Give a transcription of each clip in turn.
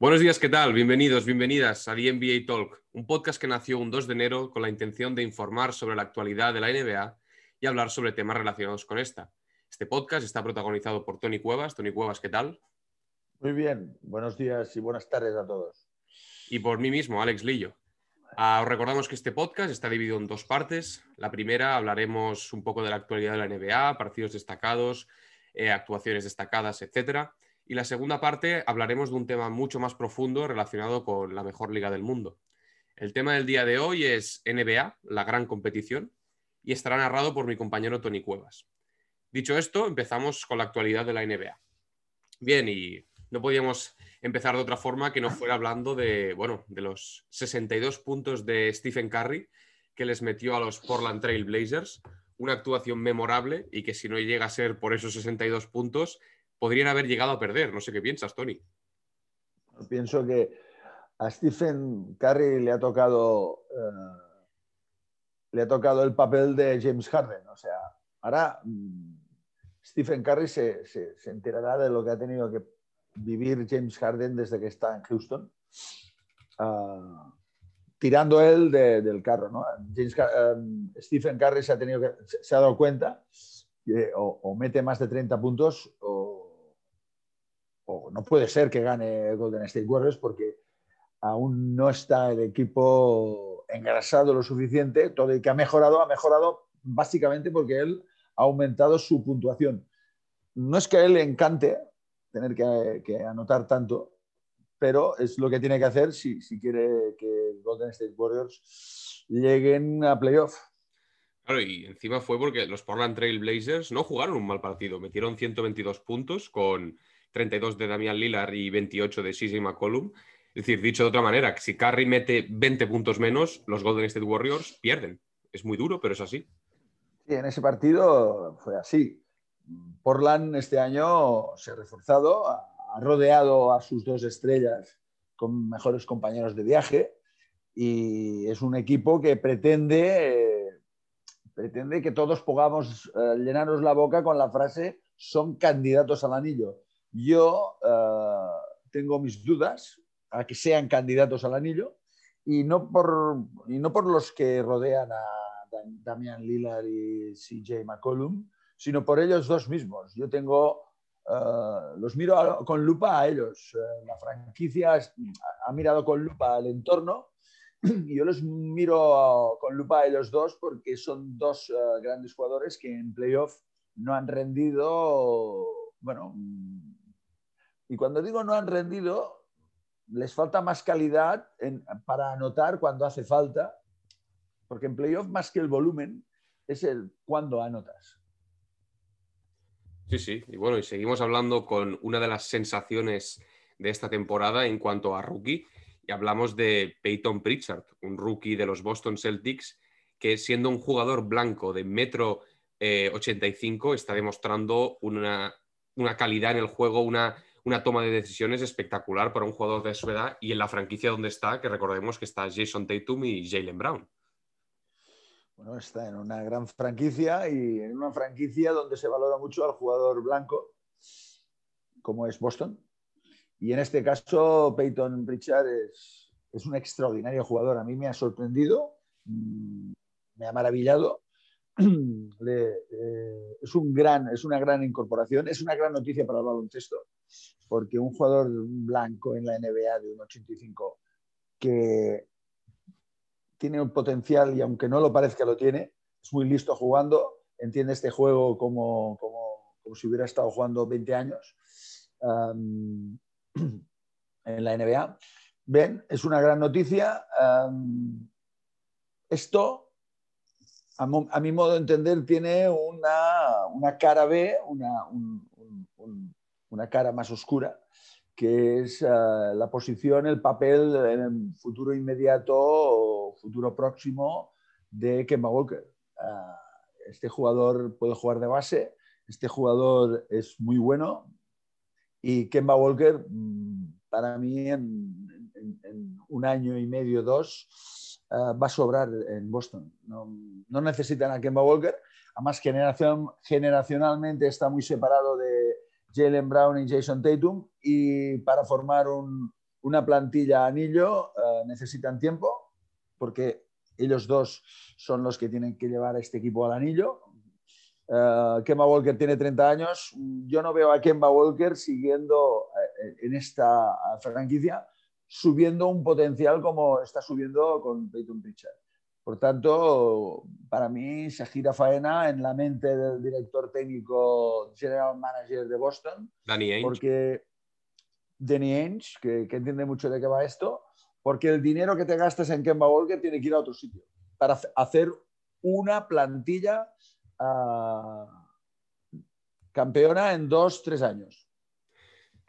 Buenos días, ¿qué tal? Bienvenidos, bienvenidas a The NBA Talk, un podcast que nació un 2 de enero con la intención de informar sobre la actualidad de la NBA y hablar sobre temas relacionados con esta. Este podcast está protagonizado por Tony Cuevas. Tony Cuevas, ¿qué tal? Muy bien, buenos días y buenas tardes a todos. Y por mí mismo, Alex Lillo. Ah, os recordamos que este podcast está dividido en dos partes. La primera hablaremos un poco de la actualidad de la NBA, partidos destacados, eh, actuaciones destacadas, etcétera. Y la segunda parte hablaremos de un tema mucho más profundo relacionado con la mejor liga del mundo. El tema del día de hoy es NBA, la gran competición, y estará narrado por mi compañero Tony Cuevas. Dicho esto, empezamos con la actualidad de la NBA. Bien, y no podíamos empezar de otra forma que no fuera hablando de, bueno, de los 62 puntos de Stephen Curry que les metió a los Portland Trail Blazers, una actuación memorable y que si no llega a ser por esos 62 puntos, podrían haber llegado a perder. No sé qué piensas, Tony. Pienso que a Stephen Curry le ha tocado, eh, le ha tocado el papel de James Harden. O sea, ahora mm, Stephen Curry se, se, enterará de lo que ha tenido que vivir James Harden desde que está en Houston, uh, tirando él del carro. ¿no? James, um, Stephen Curry se ha, tenido que, se ha dado cuenta que o, o, mete más de 30 puntos o no puede ser que gane Golden State Warriors porque aún no está el equipo engrasado lo suficiente, todo el que ha mejorado, ha mejorado básicamente porque él ha aumentado su puntuación. No es que a él le encante tener que, anotar tanto, pero es lo que tiene que hacer si, si quiere que Golden State Warriors lleguen a playoff. Claro, y encima fue porque los Portland Trail Blazers no jugaron un mal partido, metieron 122 puntos con 32 de Damian Lillard y 28 de CJ McCollum. Es decir, dicho de otra manera, si Curry mete 20 puntos menos, los Golden State Warriors pierden. Es muy duro, pero es así. Sí, en ese partido fue así. Portland este año se ha reforzado, ha rodeado a sus dos estrellas con mejores compañeros de viaje y es un equipo que pretende, pretende que todos podamos eh, llenarnos la boca con la frase son candidatos al anillo. Yo eh, tengo mis dudas a que sean candidatos al anillo y no por, y no por los que rodean a Damian Lillard y CJ McCollum, sino por ellos dos mismos. Yo tengo, eh, los miro con lupa a ellos. Eh, la franquicia ha mirado con lupa al entorno y yo los miro con lupa a ellos dos porque son dos grandes jugadores que en playoff no han rendido, bueno, y cuando digo no han rendido, les falta más calidad para anotar cuando hace falta, porque en playoff más que el volumen es el cuando anotas. Sí, sí, y bueno, y seguimos hablando con una de las sensaciones de esta temporada en cuanto a rookie, y hablamos de Peyton Pritchard, un rookie de los Boston Celtics, que siendo un jugador blanco de metro 85 eh, está demostrando una, una calidad en el juego, una una toma de decisiones espectacular para un jugador de su edad y en la franquicia donde está, que recordemos que está Jason Tatum y Jalen Brown. Bueno, está en una gran franquicia y en una franquicia donde se valora mucho al jugador blanco, como es Boston. Y en este caso, Peyton Pritchard es, es un extraordinario jugador. A mí me ha sorprendido, mm, me ha maravillado. Eh, es, un gran, es una gran incorporación, es una gran noticia para el baloncesto porque un jugador blanco en la NBA de un 85 que tiene un potencial y aunque no lo parezca lo tiene, es muy listo jugando, entiende este juego como, como, si hubiera estado jugando 20 años en la NBA. Ven, es una gran noticia. Esto, a, mi modo de entender, tiene una, una cara B, una, un, una cara más oscura, que es eh, la posición, el papel en el futuro inmediato o futuro próximo de Kemba Walker. Eh, este jugador puede jugar de base, este jugador es muy bueno y Kemba Walker, mm, para mí, en, un año y medio, dos, eh, va a sobrar en Boston. No, no, necesitan a Kemba Walker, además generación, generacionalmente está muy separado de, Jalen Brown y Jason Tatum y para formar un, una plantilla anillo eh, necesitan tiempo, porque ellos dos son los que tienen que llevar a este equipo al anillo. Uh, Kemba Walker tiene 30 años. Yo no veo a Kemba Walker siguiendo en esta franquicia, subiendo un potencial como está subiendo con Peyton Pritchard. Por tanto, para mí se gira faena en la mente del director técnico, general manager de Boston. Danny Ainge. Porque Danny Ainge, que, que, entiende mucho de qué va esto, porque el dinero que te gastes en Kemba Walker tiene que ir a otro sitio para hacer una plantilla uh, campeona en dos, tres años.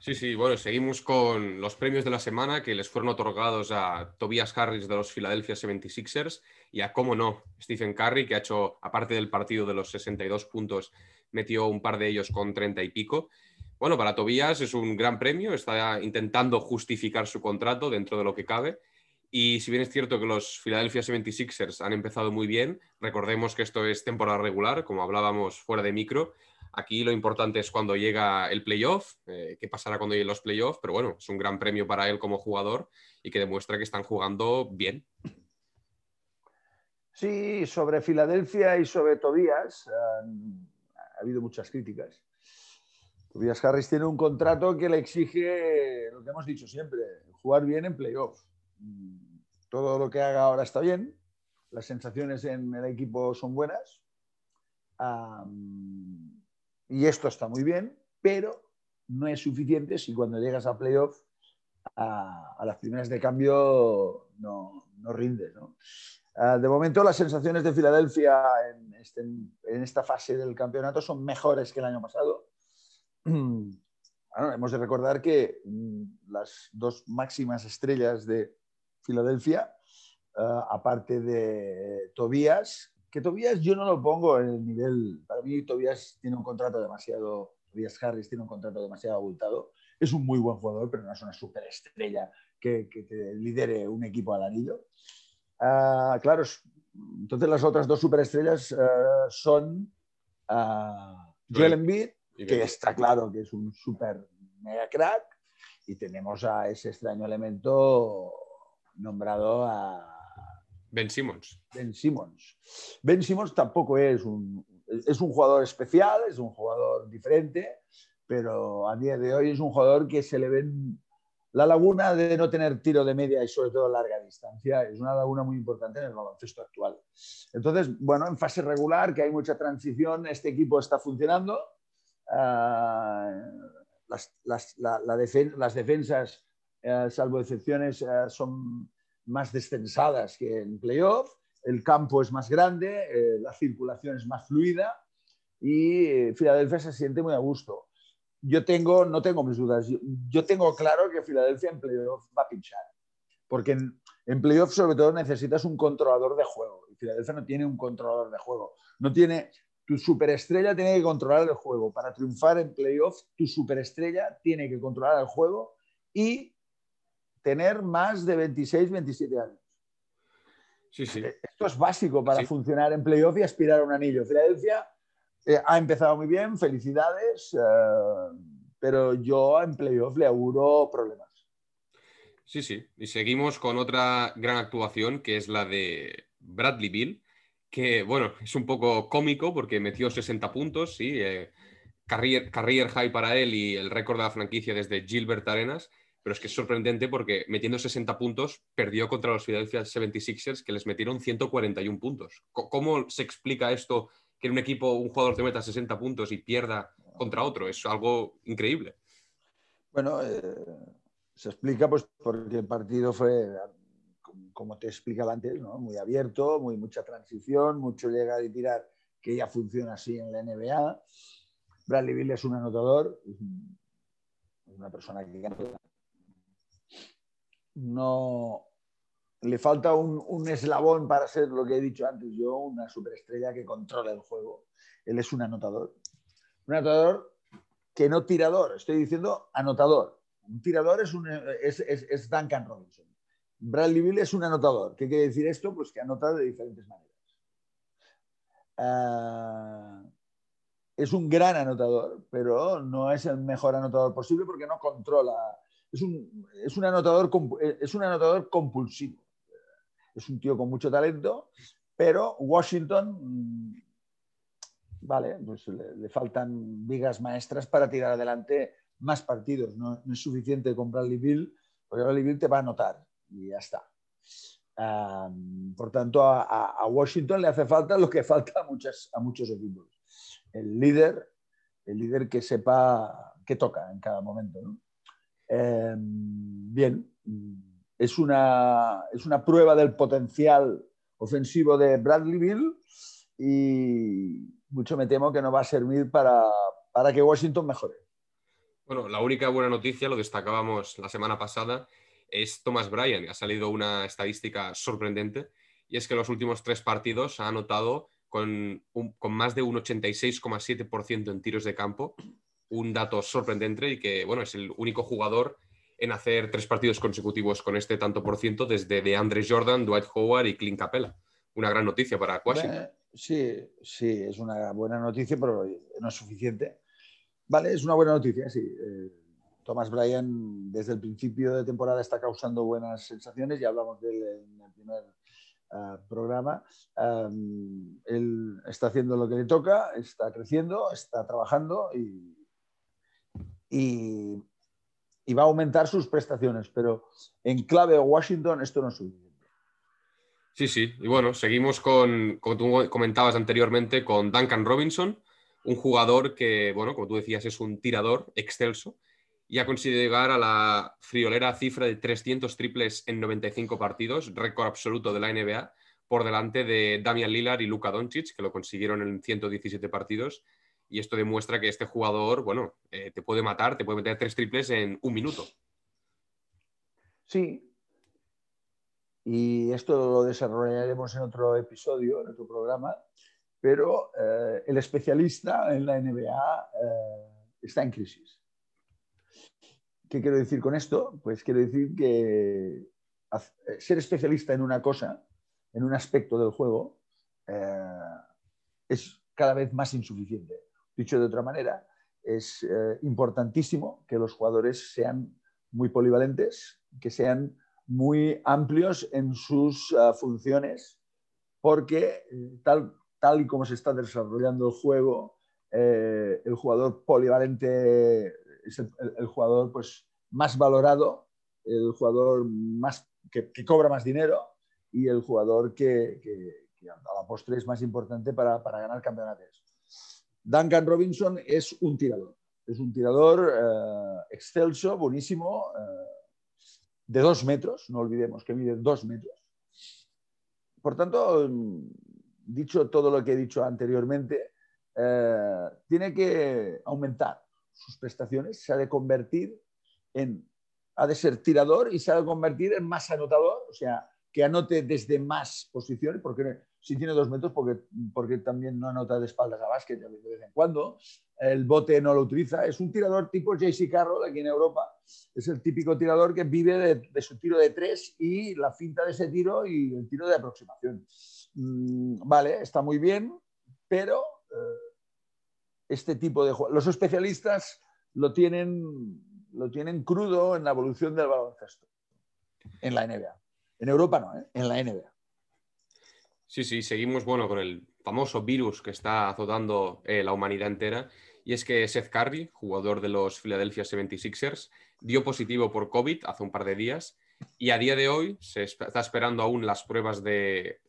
Sí, sí, bueno, seguimos con los premios de la semana que les fueron otorgados a Tobias Harris de los Philadelphia 76ers y a, cómo no, Stephen Curry, que ha hecho, aparte del partido de los 62 puntos, metió un par de ellos con 30 y pico. Bueno, para Tobias es un gran premio, está intentando justificar su contrato dentro de lo que cabe. Y si bien es cierto que los Philadelphia 76ers han empezado muy bien, recordemos que esto es temporada regular, como hablábamos fuera de micro, Aquí lo importante es cuando llega el playoff, eh, qué pasará cuando lleguen los playoffs, pero bueno, es un gran premio para él como jugador y que demuestra que están jugando bien. Sí, sobre Filadelfia y sobre Tobías ha habido muchas críticas. Tobías Harris tiene un contrato que le exige lo que hemos dicho siempre, jugar bien en playoff. Todo lo que haga ahora está bien, las sensaciones en el equipo son buenas. Y esto está muy bien, pero no es suficiente si cuando llegas a playoff a, las primeras de cambio no, no rindes. Ah, de momento las sensaciones de Filadelfia este, en, esta fase del campeonato son mejores que el año pasado. hemos de recordar que mm, las dos máximas estrellas de Filadelfia, ah, aparte de Tobías, que Tobias yo no lo pongo en el nivel, para mí Tobias tiene un contrato demasiado, Tobias Harris tiene un contrato demasiado abultado, es un muy buen jugador, pero no es una superestrella que, que, lidere un equipo al anillo. Uh, claro, entonces las otras dos superestrellas uh, son uh, Joel Embiid, que está claro que es un super mega crack, y tenemos a ese extraño elemento nombrado a Ben Simmons. Ben Simmons. Ben Simmons tampoco es un, es un jugador especial, es un jugador diferente, pero a día de hoy es un jugador que se le ven la laguna de no tener tiro de media y sobre todo larga distancia es una laguna muy importante en el baloncesto actual. Entonces, bueno, en fase regular, que hay mucha transición, este equipo está funcionando. Uh, las, las, las, defensas, uh, salvo excepciones, uh, son más descensadas que en playoff, el campo es más grande, eh, la circulación es más fluida y eh, Filadelfia se siente muy a gusto. Yo tengo, no tengo mis dudas, yo, tengo claro que Filadelfia en playoff va a pinchar, porque en, en playoff sobre todo necesitas un controlador de juego y Filadelfia no tiene un controlador de juego, no tiene tu superestrella tiene que controlar el juego. Para triunfar en playoff, tu superestrella tiene que controlar el juego y tener más de 26, 27 años. Sí, sí. Eh, esto es básico para funcionar en playoff y aspirar a un anillo. Filadelfia eh, ha empezado muy bien, felicidades, eh, pero yo en playoff le auguro problemas. Sí, sí. Y seguimos con otra gran actuación que es la de Bradley Bill, que bueno, es un poco cómico porque metió 60 puntos, sí, career, career high para él y el récord de la franquicia desde Gilbert Arenas pero es que es sorprendente porque metiendo 60 puntos perdió contra los Philadelphia 76ers que les metieron 141 puntos. ¿Cómo se explica esto que en un equipo un jugador te meta 60 puntos y pierda contra otro? Es algo increíble. Bueno, eh, se explica pues porque el partido fue, como te explicaba antes, muy abierto, muy mucha transición, mucho llegar y tirar, que ya funciona así en la NBA. Bradley Bill es un anotador, es una persona que no le falta un, eslabón para ser lo que he dicho antes yo, una superestrella que controla el juego. Él es un anotador. Un anotador que no tirador, estoy diciendo anotador. Un tirador es, un, es, Duncan Robinson. Bradley Bill es un anotador. ¿Qué quiere decir esto? Pues que anota de diferentes maneras. Ah, es un gran anotador, pero no es el mejor anotador posible porque no controla es, un, es, un anotador, es un anotador compulsivo. Es un tío con mucho talento, pero Washington, mm, vale, pues le, faltan vigas maestras para tirar adelante más partidos. No, es suficiente con Bradley Bill, porque Bradley Bill te va a anotar y ya está. por tanto, a, Washington le hace falta lo que falta a, a muchos equipos. El líder, el líder que sepa qué toca en cada momento. Em, bien, es una, es una prueba del potencial ofensivo de Bradley Bill y mucho me temo que no va a servir para, para que Washington mejore. Bueno, la única buena noticia, lo destacábamos la semana pasada, es Thomas Bryan. Ha salido una estadística sorprendente y es que en los últimos tres partidos ha anotado con, con más de un 86,7% en tiros de campo, un dato sorprendente y que, bueno, es el único jugador en hacer tres partidos consecutivos con este tanto por ciento desde de Andre Jordan, Dwight Howard y Clint Capella. Una gran noticia para Washington. Sí, sí, es una buena noticia, pero no es suficiente. Vale, es una buena noticia, sí. Eh, Thomas Bryan desde el principio de temporada está causando buenas sensaciones, ya hablamos de él en el primer eh, programa. él está haciendo lo que le toca, está creciendo, está trabajando y, y, va a aumentar sus prestaciones, pero en clave Washington esto no es suficiente. Sí, sí, y bueno, seguimos con, como tú comentabas anteriormente, con Duncan Robinson, un jugador que, bueno, como tú decías, es un tirador excelso y ha conseguido llegar a la friolera cifra de 300 triples en 95 partidos, récord absoluto de la NBA, por delante de Damian Lillard y Luka Doncic, que lo consiguieron en 117 partidos. Y esto demuestra que este jugador, bueno, eh, te puede matar, te puede meter tres triples en un minuto. Sí. Y esto lo desarrollaremos en otro episodio, en otro programa pero eh, el especialista en la NBA eh, está en crisis. ¿Qué quiero decir con esto? Pues quiero decir que ser especialista en una cosa, en un aspecto del juego, es cada vez más insuficiente. Dicho de otra manera, es importantísimo que los jugadores sean muy polivalentes, que sean muy amplios en sus funciones, porque tal tal y como se está desarrollando el juego, eh, el jugador polivalente es el, jugador pues, más valorado, el jugador más, que, cobra más dinero y el jugador que, a la postre es más importante para, ganar campeonatos. Duncan Robinson es un tirador, es un tirador eh, excelso, buenísimo, eh, de dos metros, no olvidemos que mide dos metros. Por tanto, dicho todo lo que he dicho anteriormente, eh, tiene que aumentar sus prestaciones, se ha de convertir en, ha de ser tirador y se ha de convertir en más anotador, o sea, que anote desde más posiciones, porque si tiene dos metros, porque, porque también no anota de espaldas a básquet de vez en cuando, el bote no lo utiliza, es un tirador tipo JC Carroll aquí en Europa, es el típico tirador que vive de, su tiro de tres y la finta de ese tiro y el tiro de aproximación. Mm, vale, está muy bien, pero eh, este tipo de Los especialistas lo tienen, lo tienen crudo en la evolución del baloncesto, en la NBA. En Europa no, ¿eh? en la NBA. Sí, sí, seguimos bueno, con el famoso virus que está azotando eh, la humanidad entera. Y es que Seth Curry, jugador de los Philadelphia 76ers, dio positivo por COVID hace un par de días y a día de hoy se está esperando aún las pruebas de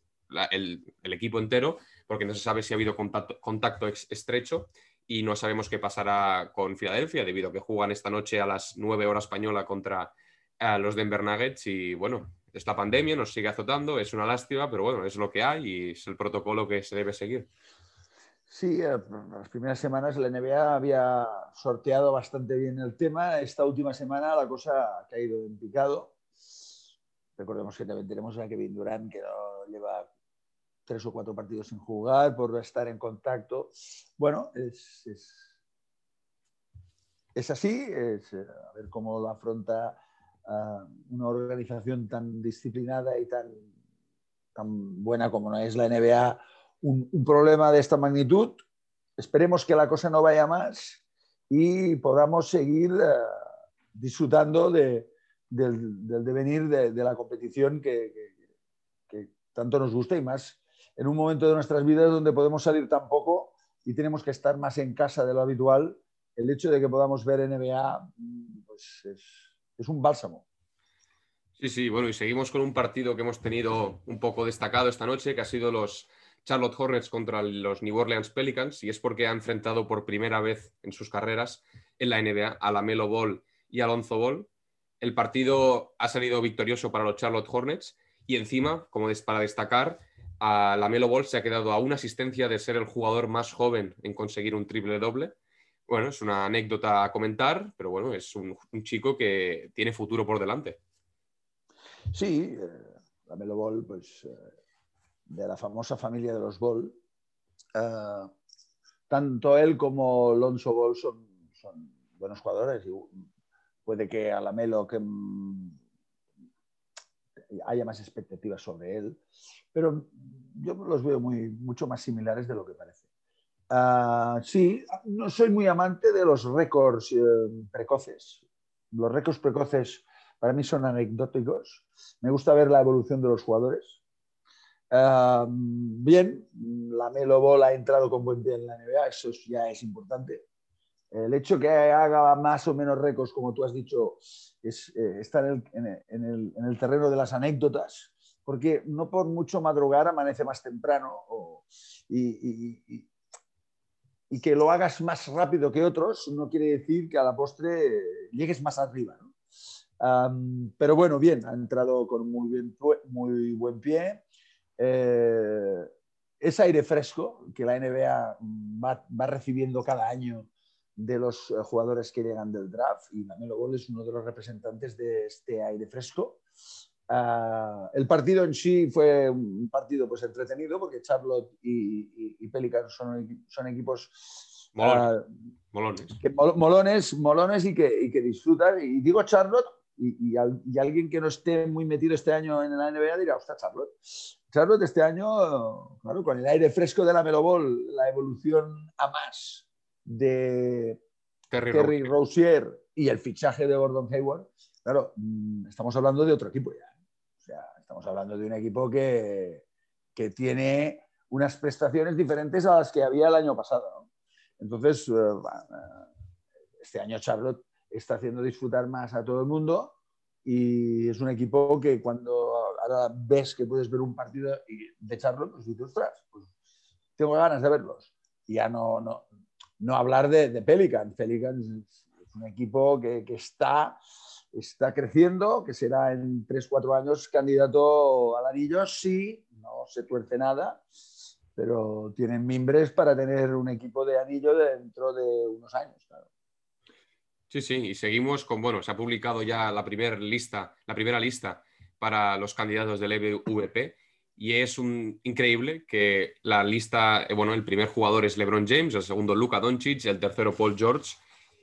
el, equipo entero, porque no se sabe si ha habido contacto, estrecho y no sabemos qué pasará con Filadelfia, debido a que juegan esta noche a las 9 horas española contra eh, los Denver Nuggets. Y bueno, esta pandemia nos sigue azotando, es una lástima, pero bueno, es lo que hay y es el protocolo que se debe seguir. Sí, eh, las primeras semanas la NBA había sorteado bastante bien el tema. Esta última semana la cosa ha caído en picado. Recordemos que también tenemos a Kevin Durant, que no lleva tres o cuatro partidos sin jugar, por estar en contacto. Bueno, es, así, eh, a ver cómo lo afronta una organización tan disciplinada y tan, tan buena como no es la NBA, un, problema de esta magnitud. Esperemos que la cosa no vaya más y podamos seguir ah, disfrutando del, devenir de, la competición que, que, tanto nos gusta y más en un momento de nuestras vidas donde podemos salir tan poco y tenemos que estar más en casa de lo habitual, el hecho de que podamos ver NBA pues es, es un bálsamo. Sí, sí, bueno, y seguimos con un partido que hemos tenido un poco destacado esta noche, que ha sido los Charlotte Hornets contra los New Orleans Pelicans, y es porque ha enfrentado por primera vez en sus carreras en la NBA a la Melo Ball y Alonso Ball. El partido ha salido victorioso para los Charlotte Hornets y encima, como para destacar, a la Melo Ball se ha quedado a una asistencia de ser el jugador más joven en conseguir un triple doble. Bueno, es una anécdota a comentar, pero bueno, es un chico que tiene futuro por delante. Sí, eh, la Melo Ball, pues eh, de la famosa familia de los Ball. Eh, tanto él como Lonzo Ball son, buenos jugadores y puede que a la Melo que mm, haya más expectativas sobre él, pero yo los veo muy, mucho más similares de lo que parece. Sí, no soy muy amante de los récords precoces. Los récords precoces para mí son anecdóticos. Me gusta ver la evolución de los jugadores. bien, la Melo Ball ha entrado con buen pie en la NBA, eso ya es importante. El hecho que haga más o menos récords, como tú has dicho, es, eh, está en el, terreno de las anécdotas, porque no por mucho madrugar amanece más temprano y, que lo hagas más rápido que otros no quiere decir que a la postre llegues más arriba. ¿no? pero bueno, bien, ha entrado con muy, bien, muy buen pie. Eh, es aire fresco que la NBA va, recibiendo cada año de los jugadores que llegan del draft y Lamelo Ball es uno de los representantes de este aire fresco. Ah, el partido en sí fue un partido pues entretenido porque Charlotte y, y, Pelicans son, son equipos ah, molones. molones, molones y que, y que disfrutan. Y digo Charlotte y, alguien que no esté muy metido este año en la NBA dirá, ostras, Charlotte. Charlotte este año, claro, con el aire fresco de la Melo Ball, la evolución a más de Terry, Rosier y el fichaje de Gordon Hayward, claro, mm, estamos hablando de otro equipo ya. Estamos hablando de un equipo que, que tiene unas prestaciones diferentes a las que había el año pasado. Entonces, eh, eh, este año Charlotte está haciendo disfrutar más a todo el mundo y es un equipo que cuando ahora ves que puedes ver un partido de echarlo, pues dices, ostras, pues tengo ganas de verlos. Y ya no, no, no hablar de, de. Pelicans es un equipo que, que, está, está creciendo, que será en 3-4 años candidato al anillo, sí, no se tuerce nada, pero tienen mimbres para tener un equipo de anillo dentro de unos años. Claro. Sí, sí, y seguimos con, bueno, se ha publicado ya la primera lista, la primera lista para los candidatos del MVP y es un, increíble que la lista, eh, bueno, el primer jugador es LeBron James, el segundo Luka Doncic, el tercero Paul George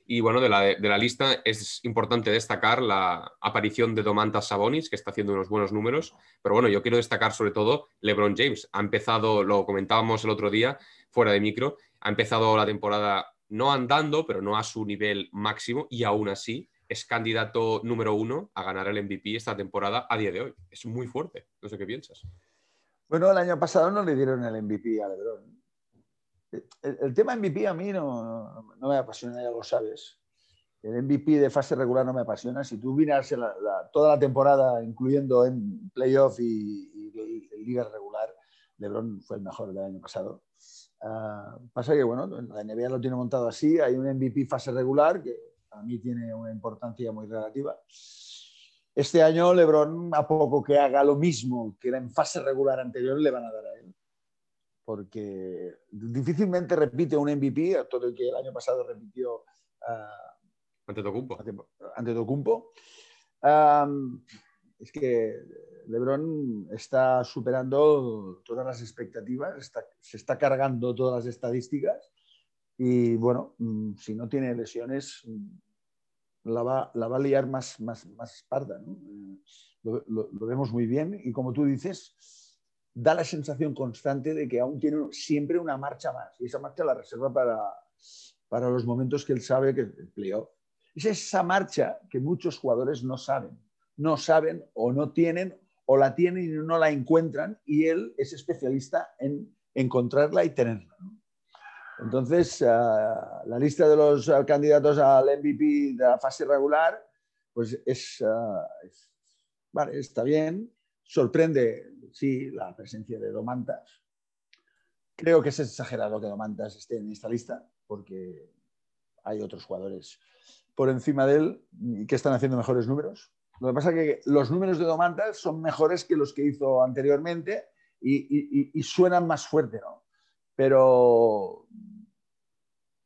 y bueno, de la, de la lista es importante destacar la aparición de Domantas Sabonis, que está haciendo unos buenos números, pero bueno, yo quiero destacar sobre todo LeBron James. Ha empezado, lo comentábamos el otro día, fuera de micro, ha empezado la temporada no andando, pero no a su nivel máximo y aún así es candidato número uno a ganar el MVP esta temporada a día de hoy. Es muy fuerte. No sé qué piensas. Bueno, el año pasado no le dieron el MVP a LeBron. El, tema MVP a mí no, me apasiona, ya lo sabes. El MVP de fase regular no me apasiona. Si tú miras toda la temporada, incluyendo en playoff y, y liga regular, LeBron fue el mejor del año pasado. Ah, pasa que, bueno, la NBA lo tiene montado así, hay un MVP fase regular que a mí tiene una importancia muy relativa. Este año LeBron, a poco que haga lo mismo que era en fase regular anterior, le van a dar a. Porque difícilmente repite un MVP, todo el que el año pasado repitió uh, ante Tocumpo. Ante Tocumpo. es que LeBron está superando todas las expectativas, se está cargando todas las estadísticas y bueno, mm, si no tiene lesiones, mm, la va, la va a liar más, más, más parda. Eh, lo, vemos muy bien y como tú dices, da la sensación constante de que aún tiene siempre una marcha más y esa marcha la reserva para, para los momentos que él sabe que el playoff. Es esa marcha que muchos jugadores no saben, no saben o no tienen o la tienen y no la encuentran y él es especialista en encontrarla y tenerla. Entonces, eh, la lista de los eh, candidatos al MVP de la fase regular, pues es, eh, vale, está bien. Sorprende, sí, la presencia de Domantas. Creo que es exagerado que Domantas esté en esta lista, porque hay otros jugadores por encima de él que están haciendo mejores números. Lo que pasa es que los números de Domantas son mejores que los que hizo anteriormente y, suenan más fuerte, ¿no? Pero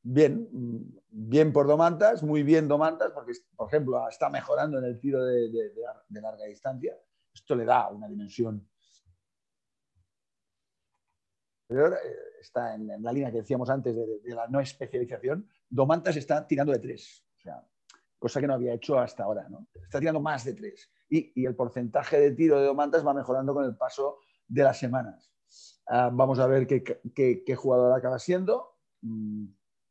bien, bien por Domantas, muy bien Domantas, porque, por ejemplo, está mejorando en el tiro de, larga distancia. Esto le da una dimensión. Eh, está en, la línea que decíamos antes de, la no especialización. Domantas está tirando de tres, o sea, cosa que no había hecho hasta ahora. ¿no? Está tirando más de tres. Y, el porcentaje de tiro de Domantas va mejorando con el paso de las semanas. Ah, vamos a ver qué, jugador acaba siendo. Mm,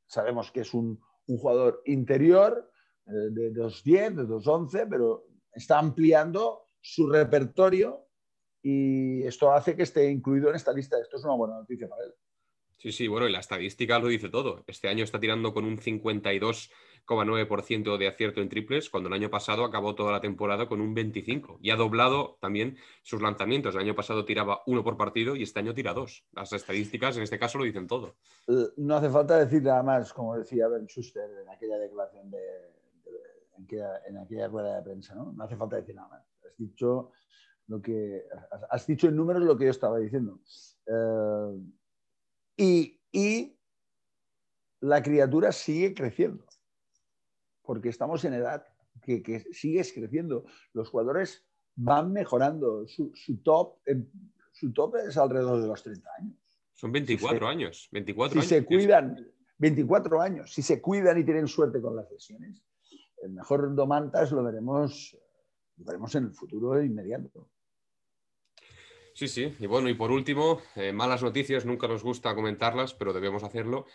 sabemos que es un, jugador interior eh, de 2.10, de 2.11, pero está ampliando su repertorio y esto hace que esté incluido en esta lista. Esto es una buena noticia para él. Sí, sí, bueno, y la estadística lo dice todo. Este año está tirando con un 52 9% de acierto en triples, cuando el año pasado acabó toda la temporada con un 25%. Y ha doblado también sus lanzamientos. El año pasado tiraba uno por partido y este año tira dos. Las estadísticas en este caso lo dicen todo. No hace falta decir nada más, como decía Ben Schuster en aquella declaración de, en, aquella, rueda de prensa, ¿no? No hace falta decir nada más. Has dicho lo que has dicho en números lo que yo estaba diciendo. Eh, y, y la criatura sigue creciendo porque estamos en edad que, que sigues creciendo. Los jugadores van mejorando. Su, top, su top es alrededor de los 30 años. Son 24 años. 24 si se cuidan, 24 años. Si se cuidan y tienen suerte con las lesiones, el mejor Domantas lo veremos, veremos en el futuro inmediato. Sí, sí. Y bueno, y por último, eh, malas noticias, nunca nos gusta comentarlas, pero debemos hacerlo.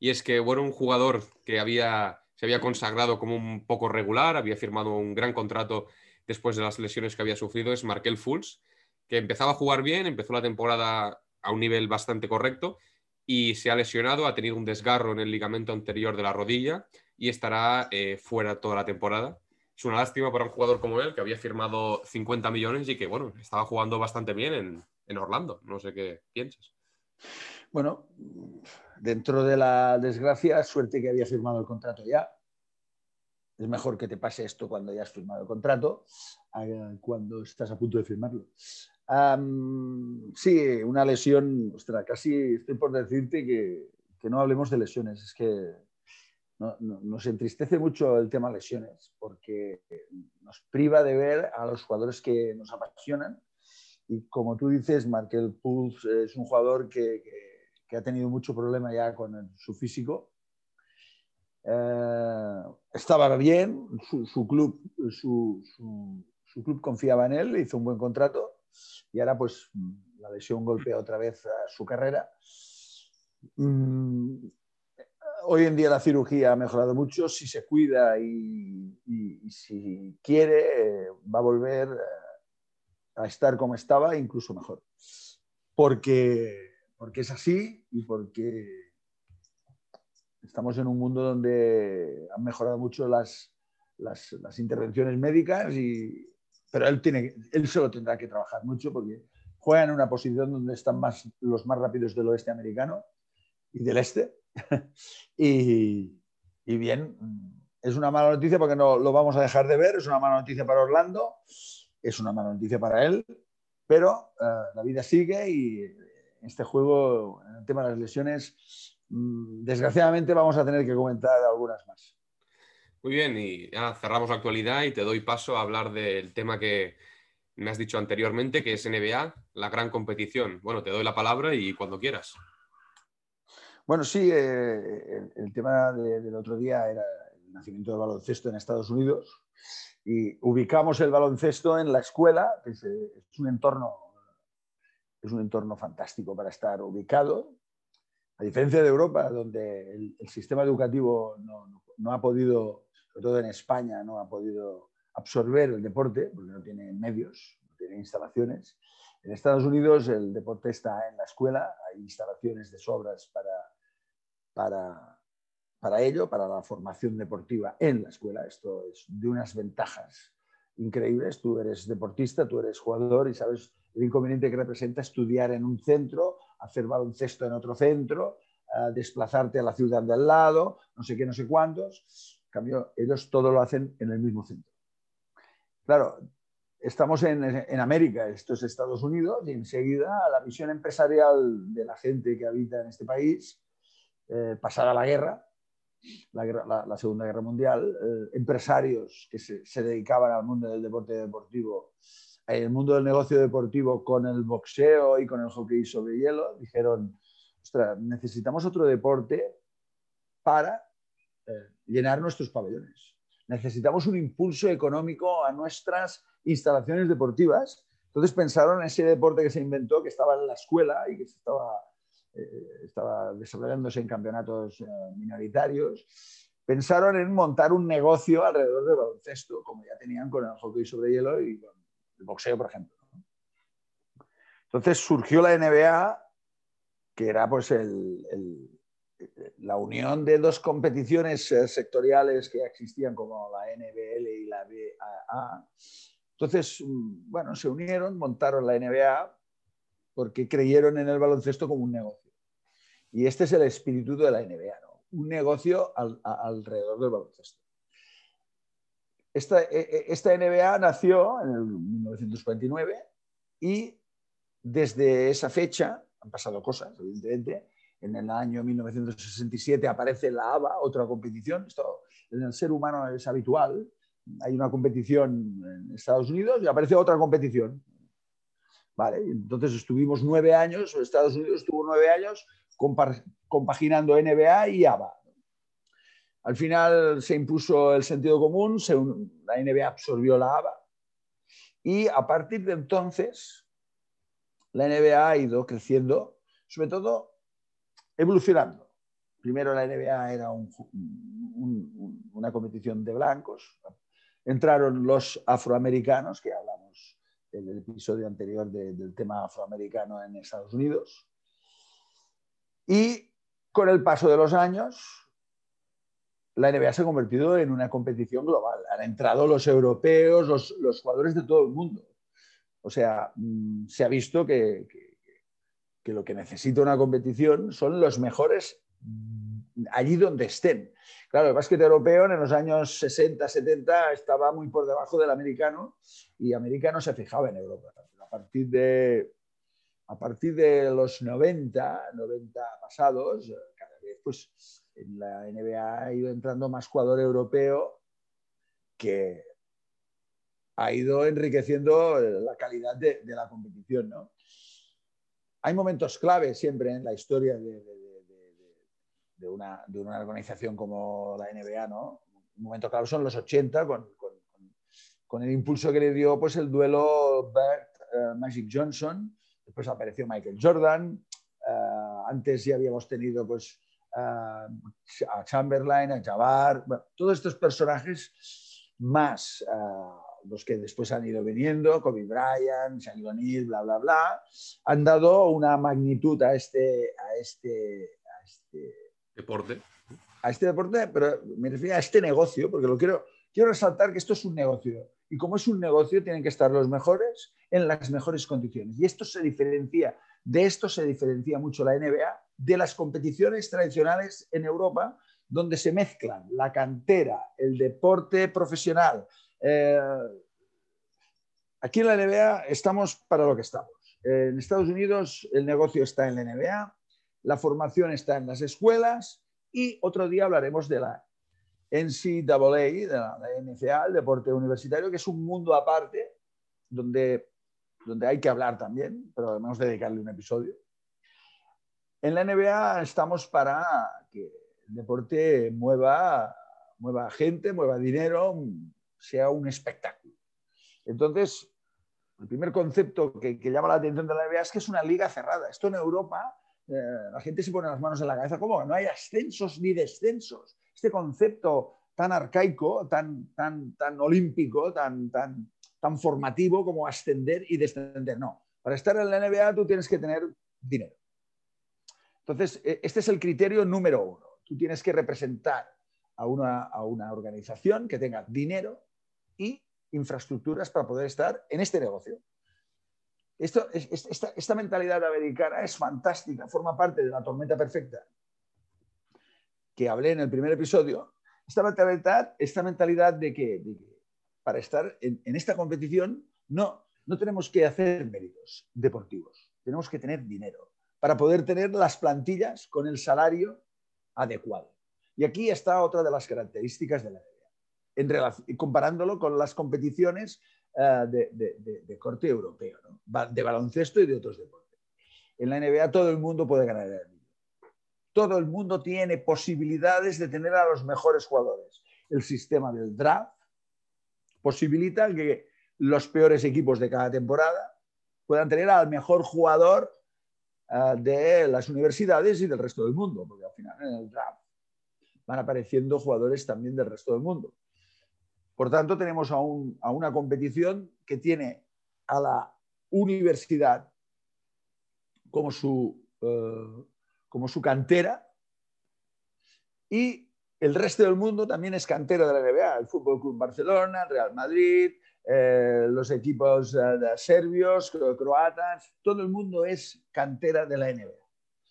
Y es que, bueno, un jugador que había se había consagrado como un poco regular, había firmado un gran contrato después de las lesiones que había sufrido, es Markel Fultz, que empezaba a jugar bien, empezó la temporada a un nivel bastante correcto y se ha lesionado, ha tenido un desgarro en el ligamento anterior de la rodilla y estará eh, fuera toda la temporada. Es una lástima para un jugador como él, que había firmado 50 millones y que, bueno, estaba jugando bastante bien en, Orlando. No sé qué piensas. Bueno, dentro de la desgracia, suerte que había firmado el contrato ya. Es mejor que te pase esto cuando ya has firmado el contrato, cuando estás a punto de firmarlo. sí, una lesión, ostras, casi estoy por decirte que, no hablemos de lesiones. Es que nos entristece mucho el tema lesiones, porque nos priva de ver a los jugadores que nos apasionan. Y como tú dices, Markel Puls es un jugador que que ha tenido mucho problema ya con su físico. Eh, estaba bien, su, club, su, club confiaba en él, hizo un buen contrato y ahora pues la lesión golpea otra vez su carrera. Mm, hoy en día la cirugía ha mejorado mucho, si se cuida y, si quiere va a volver a estar como estaba, incluso mejor. Porque porque es así y porque estamos en un mundo donde han mejorado mucho las, las, intervenciones médicas, y, pero él, tiene, él solo tendrá que trabajar mucho porque juega en una posición donde están más, los más rápidos del oeste americano y del este. y, y, bien, es una mala noticia porque no lo vamos a dejar de ver, es una mala noticia para Orlando, es una mala noticia para él, pero uh, la vida sigue y este juego, en el tema de las lesiones, mm, desgraciadamente vamos a tener que comentar algunas más. Muy bien, y ya cerramos la actualidad y te doy paso a hablar del tema que me has dicho anteriormente, que es NBA, la gran competición. Bueno, te doy la palabra y cuando quieras. Bueno, sí, eh, el, tema del otro día era el nacimiento del baloncesto en Estados Unidos y ubicamos el baloncesto en la escuela, que es un entorno es un entorno fantástico para estar ubicado. A diferencia de Europa, donde el, sistema educativo no, ha podido sobre todo en España, no ha podido absorber el deporte porque no tiene medios, no tiene instalaciones. En Estados Unidos el deporte está en la escuela, hay instalaciones de sobras para, para, para ello, para la formación deportiva en la escuela. Esto es de unas ventajas increíbles. Tú eres deportista, tú eres jugador y sabes el inconveniente que representa estudiar en un centro, hacer baloncesto en otro centro, eh, desplazarte a la ciudad de al lado, no sé qué, no sé cuántos. En cambio, ellos todo lo hacen en el mismo centro. Claro, estamos en, en, América, esto es Estados Unidos, y enseguida la visión empresarial de la gente que habita en este país, eh, pasada la guerra, la, Segunda Guerra Mundial, eh, empresarios que se, se, dedicaban al mundo del deporte deportivo, el mundo del negocio deportivo con el boxeo y con el hockey sobre hielo, dijeron, ostras, necesitamos otro deporte para eh, llenar nuestros pabellones. Necesitamos un impulso económico a nuestras instalaciones deportivas. Entonces pensaron en ese deporte que se inventó, que estaba en la escuela y que estaba, eh, estaba desarrollándose en campeonatos eh, minoritarios. Pensaron en montar un negocio alrededor del baloncesto, como ya tenían con el hockey sobre hielo y con el boxeo, por ejemplo. Entonces surgió la NBA, que era pues la unión de dos competiciones eh, sectoriales que existían como la NBL y la BAA. Entonces, mm, bueno, se unieron, montaron la NBA porque creyeron en el baloncesto como un negocio. Y este es el espíritu de la NBA, un negocio alrededor del baloncesto. Esta, e, e, esta NBA nació en el 1949 y desde esa fecha han pasado cosas, evidentemente. En el año 1967 aparece la ABA, otra competición. Esto en el ser humano es habitual. Hay una competición en Estados Unidos y aparece otra competición. Vale, entonces estuvimos nueve años, Estados Unidos estuvo nueve años compaginando NBA y ABA. Al final se impuso el sentido común, la NBA absorbió la ABA y a partir de entonces la NBA ha ido creciendo, sobre todo evolucionando. Primero la NBA era una competición de blancos, entraron los afroamericanos, que hablamos en el episodio anterior del tema afroamericano en Estados Unidos, y con el paso de los años la NBA se ha convertido en una competición global. Han entrado los europeos, los, jugadores de todo el mundo. O sea, mm, se ha visto que, lo que necesita una competición son los mejores mm, allí donde estén. Claro, el básquet europeo en los años 60, 70 estaba muy por debajo del americano y americano se fijaba en Europa. A partir de, a partir de los 90, 90 pasados, cada vez pues en la NBA ha ido entrando más jugador europeo que ha ido enriqueciendo la calidad de, la competición. ¿no? Hay momentos clave siempre en la historia de, de, una, organización como la NBA. ¿no? Un momento clave son los 80 con, con, el impulso que le dio pues, el duelo Bert-Magic eh, Johnson. Después apareció Michael Jordan. Eh, antes ya habíamos tenido pues, a Chamberlain, a Jabbar, todos estos personajes más los que después han ido viniendo, Kobe Bryant, Shaquille O'Neal, bla, bla, bla, han dado una magnitud a este, a este, a este deporte. A este deporte, pero me refiero a este negocio, porque lo quiero, quiero resaltar que esto es un negocio. Y como es un negocio, tienen que estar los mejores en las mejores condiciones. Y esto se diferencia, de esto se diferencia mucho la NBA de las competiciones tradicionales en Europa, donde se mezclan la cantera, el deporte profesional. Eh, aquí en la NBA estamos para lo que estamos. En Estados Unidos el negocio está en la NBA, la formación está en las escuelas y otro día hablaremos de la NCAA, de la, NCA, el deporte universitario, que es un mundo aparte donde, donde hay que hablar también, pero debemos dedicarle un episodio. En la NBA estamos para que el deporte mueva, mueva gente, mueva dinero, sea un espectáculo. Entonces, el primer concepto que, llama la atención de la NBA es que es una liga cerrada. Esto en Europa, eh, la gente se pone las manos en la cabeza, ¿cómo? No hay ascensos ni descensos. Este concepto tan arcaico, tan, tan, tan olímpico, tan, tan, tan formativo como ascender y descender. No, para estar en la NBA tú tienes que tener dinero. Entonces, e, este es el criterio número uno. Tú tienes que representar a una, a una organización que tenga dinero y infraestructuras para poder estar en este negocio. Esto, esta, esta, mentalidad americana es fantástica, forma parte de la tormenta perfecta que hablé en el primer episodio. Esta mentalidad, esta mentalidad de, que, para estar en, en, esta competición no, no tenemos que hacer méritos deportivos, tenemos que tener dinero para poder tener las plantillas con el salario adecuado. Y aquí está otra de las características de la NBA, comparándolo con las competiciones uh, de, de, corte europeo, de baloncesto y de otros deportes. En la NBA todo el mundo puede ganar. Todo el mundo tiene posibilidades de tener a los mejores jugadores. El sistema del draft posibilita que los peores equipos de cada temporada puedan tener al mejor jugador uh, de las universidades y del resto del mundo, porque al final en el draft van apareciendo jugadores también del resto del mundo. Por tanto, tenemos a, un, a una competición que tiene a la universidad como su, uh, como su cantera y el resto del mundo también es cantera de la NBA, el Fútbol Club Barcelona, el Real Madrid, eh, los equipos uh, serbios, croatas, todo el mundo es cantera de la NBA.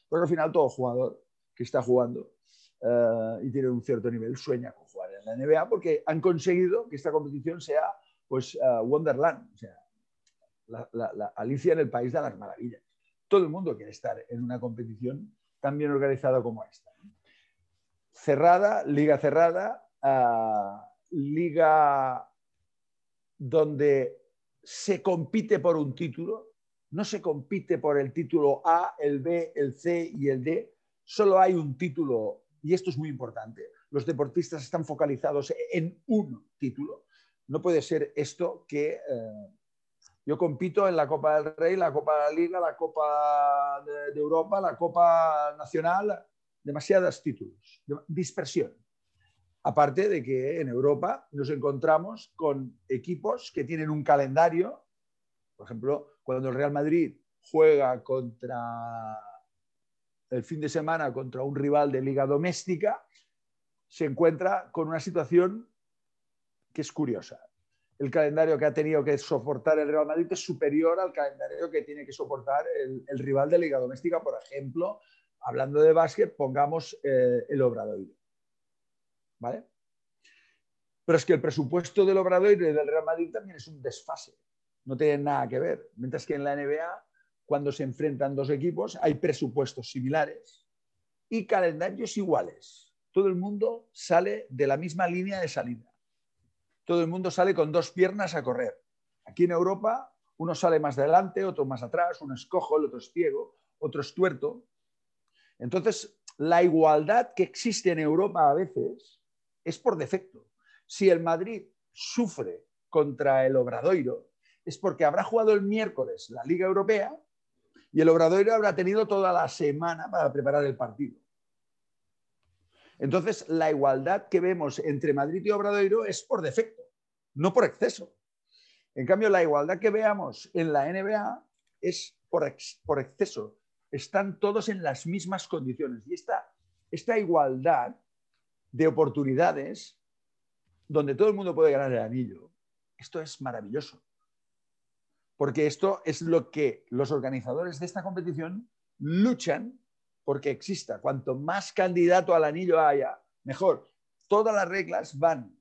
Porque al final todo jugador que está jugando uh, y tiene un cierto nivel sueña con jugar en la NBA porque han conseguido que esta competición sea pues Wonderland, o sea, la, Alicia en el país de las maravillas. Todo el mundo quiere estar en una competición tan bien organizada como esta. Cerrada, liga cerrada, uh, liga donde se compite por un título, no se compite por el título A, el B, el C y el D, solo hay un título y esto es muy importante, los deportistas están focalizados en un título. No puede ser esto que eh, yo compito en la Copa del Rey, la Copa de la Liga, la Copa de, de Europa, la Copa Nacional, demasiados títulos, dispersión. Aparte de que en Europa nos encontramos con equipos que tienen un calendario, por ejemplo, cuando el Real Madrid juega contra el fin de semana contra un rival de liga doméstica, se encuentra con una situación que es curiosa. El calendario que ha tenido que soportar el Real Madrid es superior al calendario que tiene que soportar el, rival de liga doméstica, por ejemplo, hablando de básquet, pongamos eh, el Obradoiro. ¿Vale? Pero es que el presupuesto del Obradoiro y del Real Madrid también es un desfase. No tienen nada que ver. Mientras que en la NBA cuando se enfrentan dos equipos, hay presupuestos similares y calendarios iguales. Todo el mundo sale de la misma línea de salida. Todo el mundo sale con dos piernas a correr. Aquí en Europa, uno sale más adelante, otro más atrás, uno es cojo, el otro es ciego, otro es tuerto. Entonces, la igualdad que existe en Europa a veces es por defecto. Si el Madrid sufre contra el Obradoiro, es porque habrá jugado el miércoles la Liga Europea y el Obradoiro habrá tenido toda la semana para preparar el partido. Entonces, la igualdad que vemos entre Madrid y Obradoiro es por defecto, no por exceso. En cambio, la igualdad que veamos en la NBA es por, ex, por exceso. Están todos en las mismas condiciones. Y esta, esta igualdad de oportunidades, donde todo el mundo puede ganar el anillo, esto es maravilloso porque esto es lo que los organizadores de esta competición luchan porque exista. Cuanto más candidato al anillo haya, mejor. Todas las reglas van